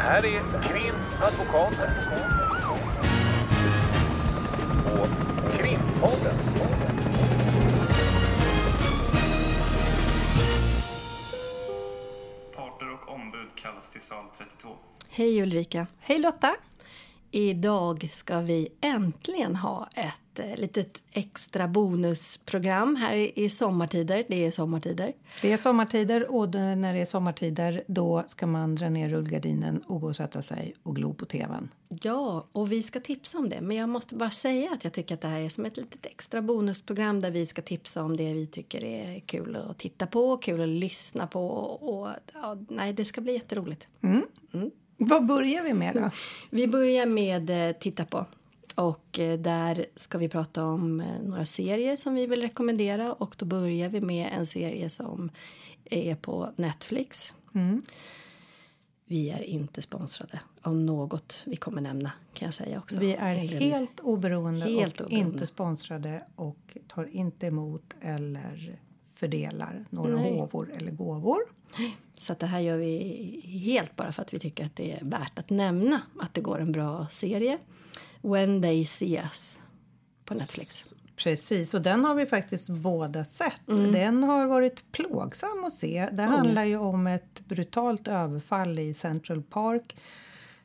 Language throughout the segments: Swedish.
Det här är Krimadvokaten. Och Krimpodden. Parter och ombud kallas till sal 32. Hej Ulrika! Hej Lotta! Idag ska vi äntligen ha ett eh, litet extra bonusprogram här i, sommartider. Det är sommartider. Det är sommartider och när det är sommartider då ska man dra ner rullgardinen och gå och sätta sig och glo på tvn. Ja, och vi ska tipsa om det. Men jag måste bara säga att jag tycker att det här är som ett litet extra bonusprogram där vi ska tipsa om det vi tycker är kul att titta på, kul att lyssna på och, och ja, nej, det ska bli jätteroligt. Vad börjar vi med då? Vi börjar med eh, titta på. Och eh, där ska vi prata om eh, några serier som vi vill rekommendera. Och då börjar vi med en serie som är på Netflix. Vi är inte sponsrade av något vi kommer nämna kan jag säga också. Vi är helt oberoende Helt och oberoende. inte sponsrade och tar inte emot eller fördelar några Nej. håvor eller gåvor. Så det här gör vi helt bara för att vi tycker att det är värt att nämna att det går en bra serie. When they see us på Netflix. Precis, och den har vi faktiskt båda sett. Mm. Den har varit plågsam att se. Det handlar ju om ett brutalt överfall i Central Park.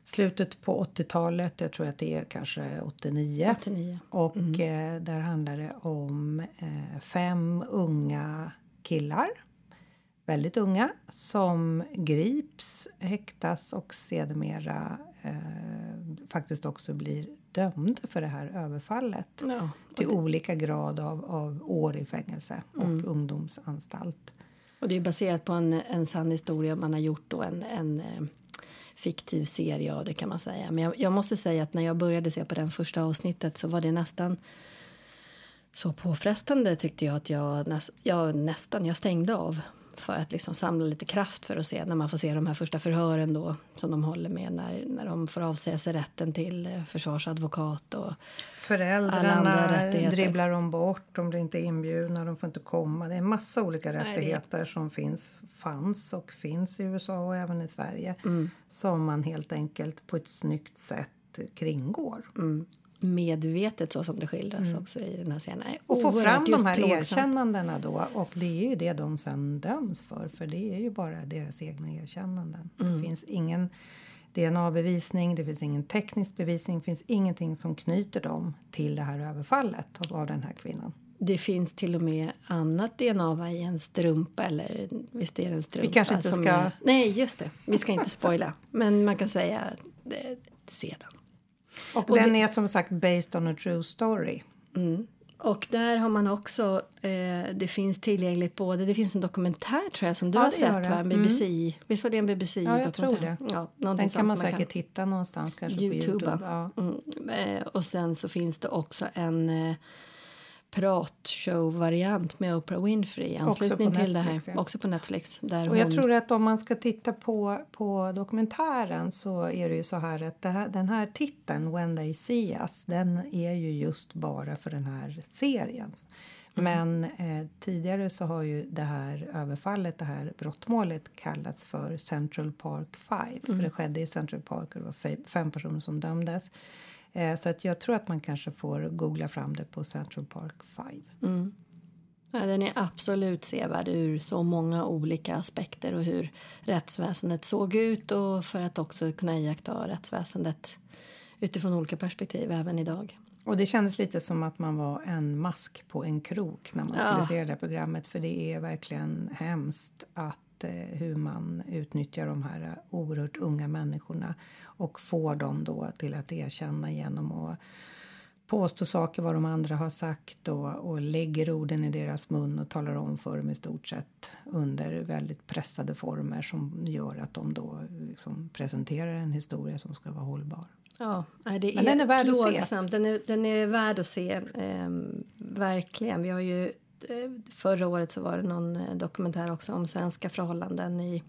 Slutet på 80-talet, jag tror att det är kanske 89. 89. Och eh, där handlar det om eh, fem unga killar, väldigt unga, som grips, häktas och sedermera eh, faktiskt också blir dömda för det här överfallet Ja, till olika grad av, av år i fängelse och Mm. ungdomsanstalt. Och det är baserat på en, en sann historia. Man har gjort då en, en eh, fiktiv serie av det kan man säga. Men jag, jag måste säga att när jag började se på den första avsnittet så var det nästan så påfrestande tyckte jag att jag, näs, jag nästan jag stängde av för att liksom samla lite kraft för att se när man får se de här första förhören då som de håller med när, när de får avsäga sig rätten till eh, försvarsadvokat och Föräldrarna rättigheter. dribblar de bort, de blir inte inbjudna, de får inte komma. Det är en massa olika det är- rättigheter som finns, fanns och finns i USA och även i Sverige. Mm. Som man helt enkelt på ett snyggt sätt kringgår. Mm. Medvetet så som det skildras också i den här scenen. Mm. Och få fram de här plågsamt. erkännandena då. Och det är ju det de sen döms för. För det är ju bara deras egna erkännanden. Mm. Det finns ingen DNA-bevisning, det finns ingen teknisk bevisning. Det finns ingenting som knyter dem till det här överfallet av- den här kvinnan. Det finns till och med annat DNA i en strumpa eller visst är det en strumpa? kanske inte som ska- Är, nej, just det. Vi ska inte spoila. Men man kan säga eh, sedan. Och, Och den det- är som sagt based on a true story. Och där har man också, eh, det finns tillgängligt både, det finns en dokumentär tror jag som du Ja, har sett va? BBC, visst var det en BBC Ja, jag tror det. Ja, Den kan sånt man säkert hitta någonstans kanske Youtube. på Youtube. Ja. Mm. Eh, och sen så finns det också en eh, pratshow-variant med Oprah Winfrey i anslutning till Netflix, det här. ja. Också på Netflix. Där Och jag hon, tror att om man ska titta på, på dokumentären så är det ju så här att här, den här titeln When they see us den är ju just bara för den här serien. Men eh, tidigare så har ju det här överfallet, det här brottmålet kallats för Central Park 5. För det skedde i Central Park och det var fe- fem personer som dömdes. Eh, så att jag tror att man kanske får googla fram det på Central Park 5. ja, den är absolut sevärd ur så många olika aspekter och hur rättsväsendet såg ut och för att också kunna iaktta rättsväsendet utifrån olika perspektiv även idag. Och det kändes lite som att man var en mask på en krok när man skulle Ja. se det här programmet. För det är verkligen hemskt att eh, hur man utnyttjar de här eh, oerhört unga människorna och får dem då till att erkänna genom att påstå saker vad de andra har sagt och, och lägger orden i deras mun och talar om för dem i stort sett under väldigt pressade former som gör att de då liksom presenterar en historia som ska vara hållbar. Ja, det Men den är värd att ses. plågsamt. Den är, den är värd att se. ehm, verkligen. Vi har ju, eh, förra året så var det någon eh, dokumentär också om svenska förhållanden i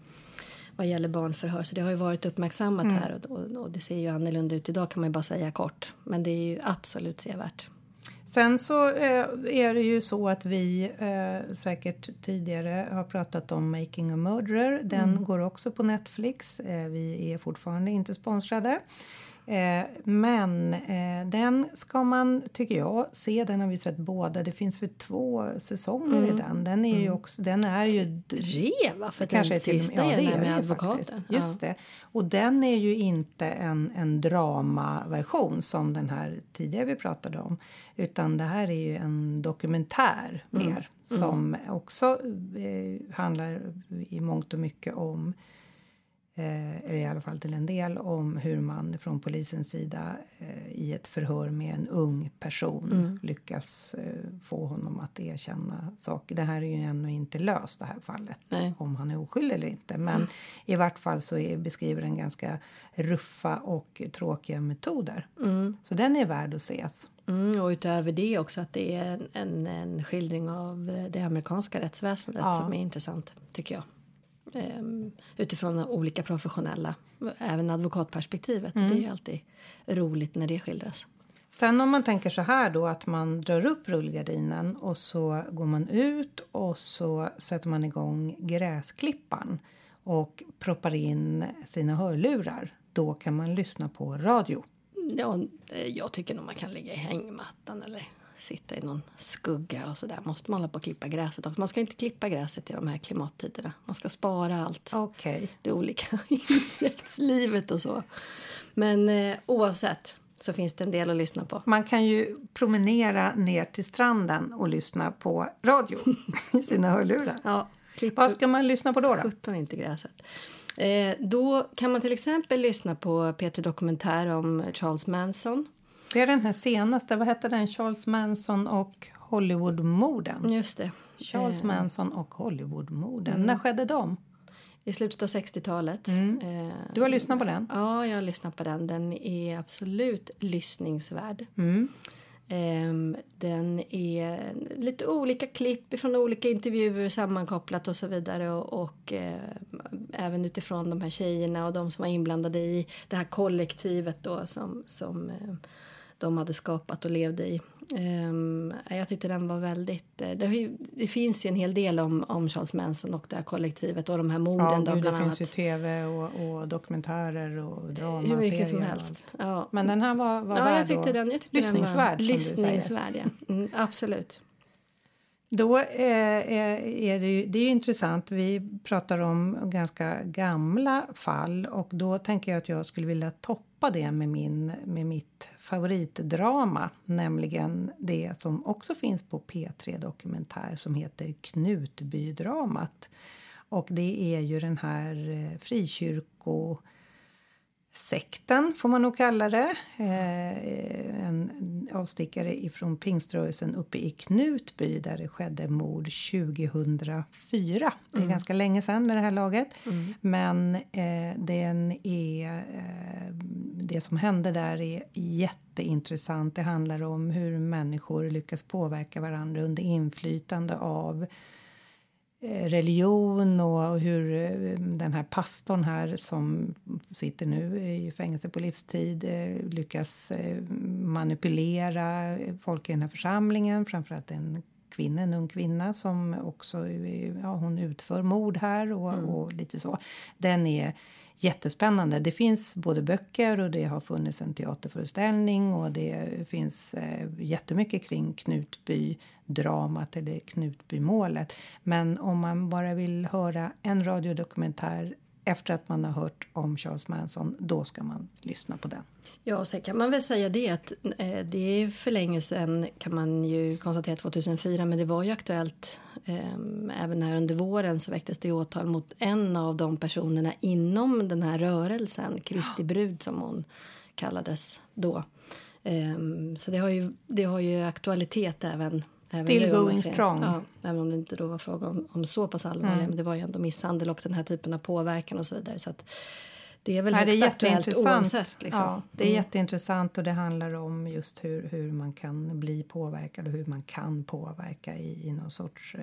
vad gäller barnförhör. Så det har ju varit uppmärksammat Mm. här och, och, och det ser ju annorlunda ut idag kan man ju bara säga kort. Men det är ju absolut sevärt. Sen så eh, är det ju så att vi eh, säkert tidigare har pratat om Making a Murderer. Den går också på Netflix. Eh, vi är fortfarande inte sponsrade. Eh, men eh, den ska man, tycker jag, se. Den har vi sett båda. Det finns väl två säsonger i den. Den är ju också, den är ju... Tre, va? För Kanske den till sista ja, är det är med det advokaten. faktiskt. Just det. Och den är ju inte en, en dramaversion som den här tidigare vi pratade om. Utan det här är ju en dokumentär Mm. mer. Som också eh, handlar i mångt och mycket om eller i alla fall till en del om hur man från polisens sida eh, i ett förhör med en ung person Mm. lyckas eh, få honom att erkänna saker. Det här är ju ännu inte löst det här fallet Nej. om han är oskyldig eller inte. Men i vart fall så är, beskriver den ganska ruffa och tråkiga metoder. Så den är värd att ses. Mm, och utöver det också att det är en, en, en skildring av eh, det amerikanska rättsväsendet Ja. som är intressant, tycker jag. Ehm, utifrån olika professionella, även advokatperspektivet. Och det är ju alltid roligt när det skildras. Sen om man tänker så här då att man drar upp rullgardinen och så går man ut och så sätter man igång gräsklippan och proppar in sina hörlurar. Då kan man lyssna på radio. Ja, jag tycker nog man kan ligga i hängmattan eller sitta i någon skugga och sådär. Måste man hålla på och klippa gräset också. Man ska inte klippa gräset i de här klimattiderna. Man ska spara allt. Okej. det olika insektslivet och så. Men eh, oavsett så finns det en del att lyssna på. Man kan ju promenera ner till stranden och lyssna på radio i sina hörlurar. Ja, Vad ska man lyssna på då? då? 17 inte gräset. Eh, då kan man till exempel lyssna på Peter Dokumentär om Charles Manson. Det är den här senaste, vad hette den? Charles Manson och Hollywoodmorden. Just det. Charles Eh, Manson och Hollywoodmorden. När skedde de? I slutet av 60-talet. Mm. Eh, Du har lyssnat på den? Ja, jag har lyssnat på den. Den är absolut lyssningsvärd. Mm. Ehm, den är lite olika klipp från olika intervjuer sammankopplat och så vidare. Och, och eh, även utifrån de här tjejerna och de som var inblandade i det här kollektivet då som, som eh, de hade skapat och levde i. Ehm, jag tyckte den var väldigt... eh, Det, finns ju en hel del om, om Charles Manson och det här kollektivet och de här morden. Ja, då, gud, det finns ju tv och, och dokumentärer och drama, Hur mycket som helst. Ja. Men den här var, var ja, jag tyckte den, jag tyckte lyssningsvärd, den var lyssningsvärd. Ja. Mm, absolut. Då eh, eh, är, det, ju, det är ju intressant. Vi pratar om ganska gamla fall och då tänker jag att jag skulle vilja toppa det med, min, med mitt favoritdrama, nämligen det som också finns på P3 Dokumentär som heter Knutbydramat. Och det är ju den här eh, frikyrko sekten, får man nog kalla det. Eh, en avstickare ifrån pingströrelsen uppe i Knutby där det skedde mord 2004. Det är ganska länge sedan med det här laget. Men eh, den är, eh, det som hände där är jätteintressant. Det handlar om hur människor lyckas påverka varandra under inflytande av Eh, religion och hur eh, den här pastorn här som sitter nu i fängelse på livstid eh, lyckas manipulera folk i den här församlingen, framförallt en kvinna, en ung kvinna som också ja, hon utför mord här och, och lite så. Den är jättespännande. Det finns både böcker och det har funnits en teaterföreställning och det finns eh, jättemycket kring Knutby-dramat eller Knutbymålet. Men om man bara vill höra en radiodokumentär efter att man har hört om Charles Manson, då ska man lyssna på den. Ja, och sen kan man väl säga det att eh, det är för länge sedan kan man ju konstatera 2004, men det var ju aktuellt eh, även här under våren så väcktes det åtal mot en av de personerna inom den här rörelsen, Kristi brud som hon kallades då. Eh, så det har ju, det har ju aktualitet även även Still going strong. Ja, även om det inte då var fråga om, om så pass allvarliga, Mm. men det var ju ändå misshandel och den här typen av påverkan och så vidare. Så att det är väl Nej, det är högst aktuellt jätteintressant. oavsett. Liksom. Ja, det är jätteintressant och det handlar om just hur, hur man kan bli påverkad och hur man kan påverka i, i någon sorts eh,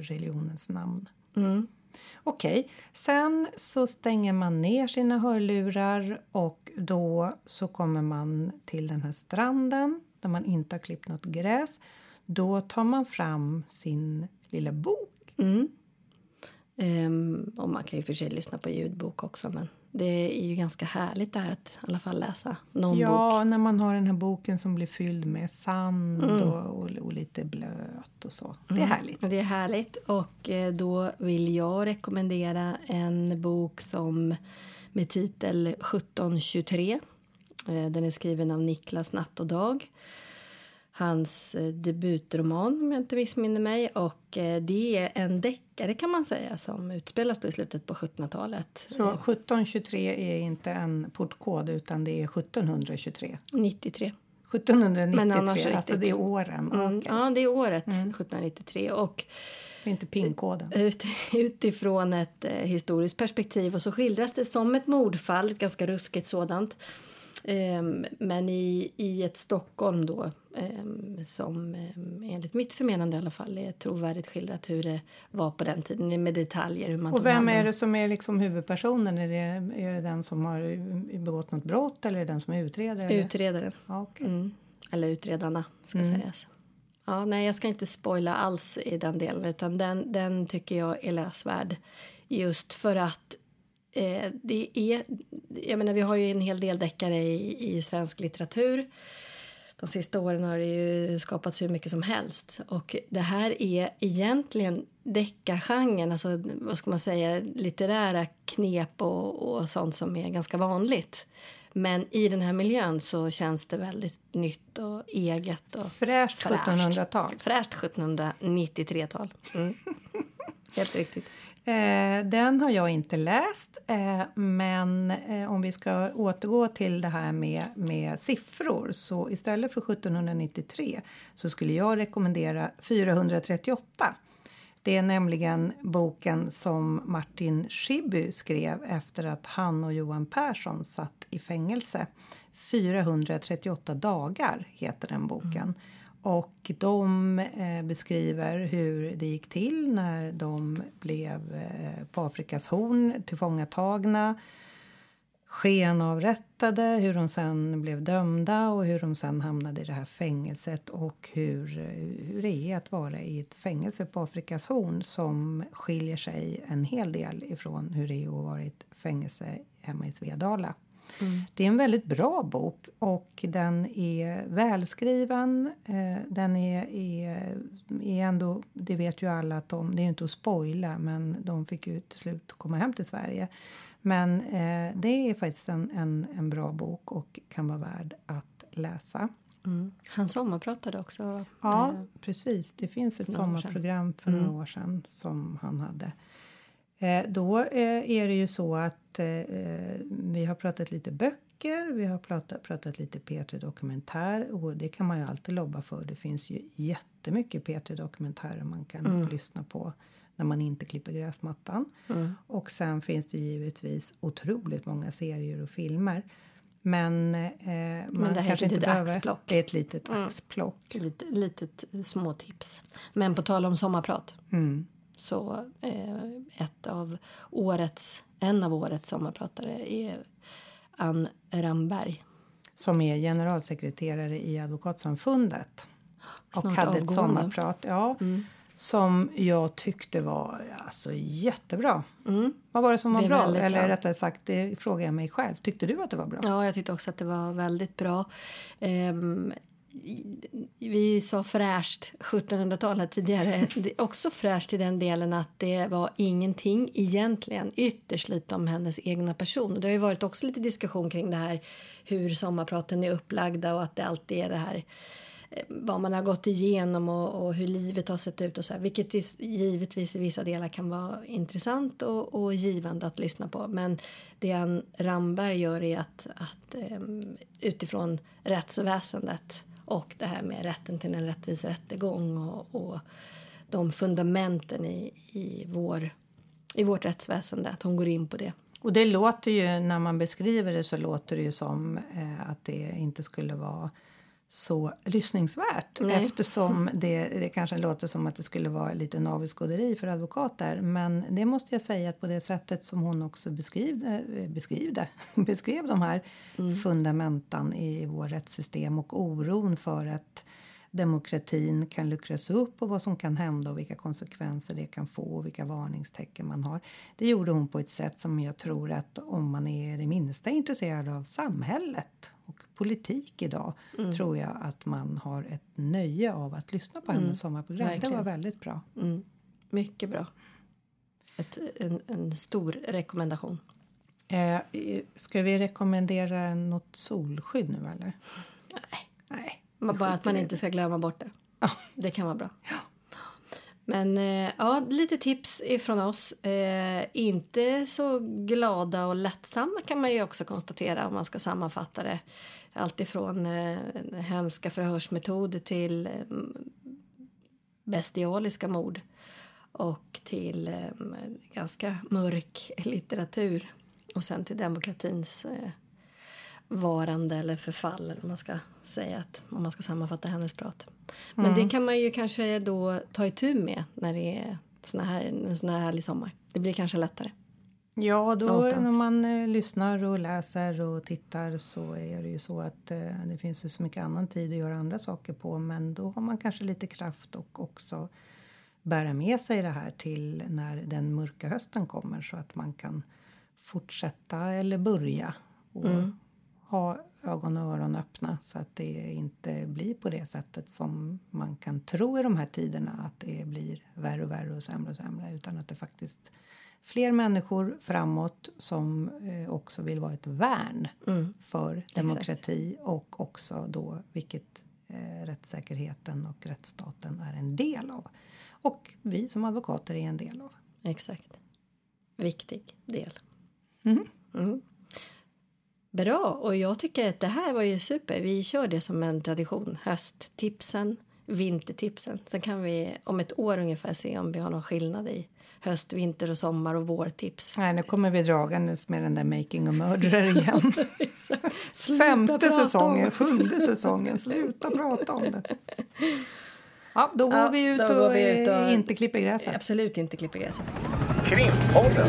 religionens namn. Mm. Okej, sen så stänger man ner sina hörlurar och då så kommer man till den här stranden när man inte har klippt något gräs, då tar man fram sin lilla bok. Mm. Ehm, och man kan ju för sig lyssna på ljudbok också men det är ju ganska härligt det här att i alla fall läsa någon ja, bok. när man har den här boken som blir fylld med sand Mm. och, och, och lite blöt och så. Det är härligt. Och Det är härligt och eh, då vill jag rekommendera en bok som med titel 1723. Eh, Den är skriven av Niklas Natt och Dag. Hans eh, debutroman om jag inte missminner mig och eh, det är en deckare kan man säga som utspelas då i slutet på 1700-talet. Så 1723 är inte en portkod utan det är 1723. 93. 1793, Men annars alltså riktigt. det är åren. Mm, Okej. Ja, det är året 1793 och Det är inte pinkoden. ut, utifrån ett eh, historiskt perspektiv och så skildras det som ett mordfall, ett ganska ruskigt sådant. Ehm, men i, i ett Stockholm då ehm, som ehm, enligt mitt förmenande i alla fall är trovärdigt skildrat hur det var på den tiden med detaljer. Hur man Och vem är det som är liksom huvudpersonen? Är det, är det den som har begått något brott eller är det den som är utredare? Utredaren. Ja, okej. Mm. Eller utredarna, ska Mm. sägas. Ja, nej, jag ska inte spoila alls i den delen, utan den, den tycker jag är läsvärd. Just för att eh, det är... Jag menar, vi har ju en hel del deckare i, i svensk litteratur. De sista åren har det ju skapats hur mycket som helst. Och det här är egentligen deckargenren, alltså vad ska man säga, litterära knep och, och sånt som är ganska vanligt. Men i den här miljön så känns det väldigt nytt och eget. Och Fräscht Fräscht. 1700-tal. Fräscht 1793-tal. Mm. Helt riktigt. Eh, den har jag inte läst, eh, men eh, om vi ska återgå till det här med, med siffror så istället för 1793 så skulle jag rekommendera 438. Det är nämligen boken som Martin Schibbye skrev efter att han och Johan Persson satt i fängelse. 438 dagar heter den boken. Mm. Och de eh, beskriver hur det gick till när de blev eh, på Afrikas horn tillfångatagna skenavrättade, hur de sen blev dömda och hur de sen hamnade i det här fängelset och hur, hur det är att vara i ett fängelse på Afrikas horn som skiljer sig en hel del ifrån hur det är att vara i ett fängelse hemma i Svedala. Det är en väldigt bra bok och den är välskriven. Eh, den är, är, är ändå, det vet ju alla att de, det är inte att spoila, men de fick ju till slut komma hem till Sverige. Men eh, det är faktiskt en, en, en bra bok och kan vara värd att läsa. Mm. Han sommarpratade också. Ja, eh, precis. Det finns ett sommarprogram för några Mm. år sedan som han hade. Eh, då eh, är det ju så att eh, vi har pratat lite böcker, vi har pratat, pratat lite P3 Dokumentär och det kan man ju alltid lobba för. Det finns ju jättemycket P3 Dokumentärer man kan Mm. lyssna på när man inte klipper gräsmattan. Mm. Och sen finns det givetvis otroligt många serier och filmer. Men, eh, man det här är kanske ett inte litet behöver... axplock. Det är ett litet Mm. axplock. Lite, litet småtips. Men på tal om sommarprat Mm. Så eh, ett av årets, en av årets sommarpratare är Ann Ramberg. som är generalsekreterare i Advokatsamfundet. Och Snart hade ett avgående. sommarprat ja, Mm. som jag tyckte var alltså, jättebra. Mm. Vad var det som var Det bra? Eller bra. rättare sagt, det frågar jag mig själv. Tyckte du att det var bra? Ja, jag tyckte också att det var väldigt bra. Ehm, vi sa fräscht 1700-tal här tidigare. Det är också fräscht i den delen att det var ingenting egentligen, ytterst lite om hennes egna person. Det har ju varit också lite diskussion kring det här hur sommarpraten är upplagda och att det alltid är det här eh, vad man har gått igenom och, och hur livet har sett ut och så här, vilket is, givetvis i vissa delar kan vara intressant och, och givande att lyssna på. Men det Ann Ramberg gör är att, att um, utifrån rättsväsendet och det här med rätten till en rättvis rättegång och, och de fundamenten i, i, vår, i vårt rättsväsende, att hon går in på det. Och det låter ju, när man beskriver det så låter det ju som eh, att det inte skulle vara så lyssningsvärt Nej. eftersom det, det kanske låter som att det skulle vara lite navelskåderi för advokater. Men det måste jag säga att på det sättet som hon också beskrivde, eh, beskrivde, beskrev de här fundamentan i vårt rättssystem och oron för att demokratin kan luckras upp och vad som kan hända och vilka konsekvenser det kan få och vilka varningstecken man har. Det gjorde hon på ett sätt som jag tror att om man är det minsta intresserad av samhället och politik idag tror jag att man har ett nöje av att lyssna på hennes sommarprogram. Det verkligen. var väldigt bra. Mm. Mycket bra. Ett, en, en stor rekommendation. Eh, ska vi rekommendera något solskydd nu eller? Nej. Nej. Bara att man inte ska glömma bort det. Det kan vara bra. Men eh, ja, lite tips ifrån oss. Eh, inte så glada och lättsamma kan man ju också konstatera om man ska sammanfatta det. Alltifrån eh, hemska förhörsmetoder till eh, bestialiska mord och till eh, ganska mörk litteratur och sen till demokratins eh, varande eller förfall eller man ska säga att, om man ska sammanfatta hennes prat. Men det kan man ju kanske då ta itu med när det är såna här, en sån här härlig sommar. Det blir kanske lättare. Ja, då Någonstans. när man eh, lyssnar och läser och tittar så är det ju så att eh, det finns ju så mycket annan tid att göra andra saker på. Men då har man kanske lite kraft och också bära med sig det här till när den mörka hösten kommer så att man kan fortsätta eller börja och ha ögon och öron öppna så att det inte blir på det sättet som man kan tro i de här tiderna att det blir värre och värre och sämre och sämre utan att det faktiskt fler människor framåt som eh, också vill vara ett värn för demokrati och också då vilket eh, rättssäkerheten och rättsstaten är en del av. Och vi som advokater är en del av. Exakt. Viktig del. Mhm. Mm. Bra, och jag tycker att det här var ju super. Vi kör det som en tradition. Hösttipsen, vintertipsen. Sen kan vi om ett år ungefär se om vi har någon skillnad i höst, vinter och sommar och vårtips. Nej, nu kommer vi dragandes med den där Making a Murderer igen. Femte säsongen, sjunde säsongen. Sluta prata om det. Ja, då går Ja, vi ut då och, går vi ut och- inte klipper gräset. Absolut inte klippa gräset. Krimpodden.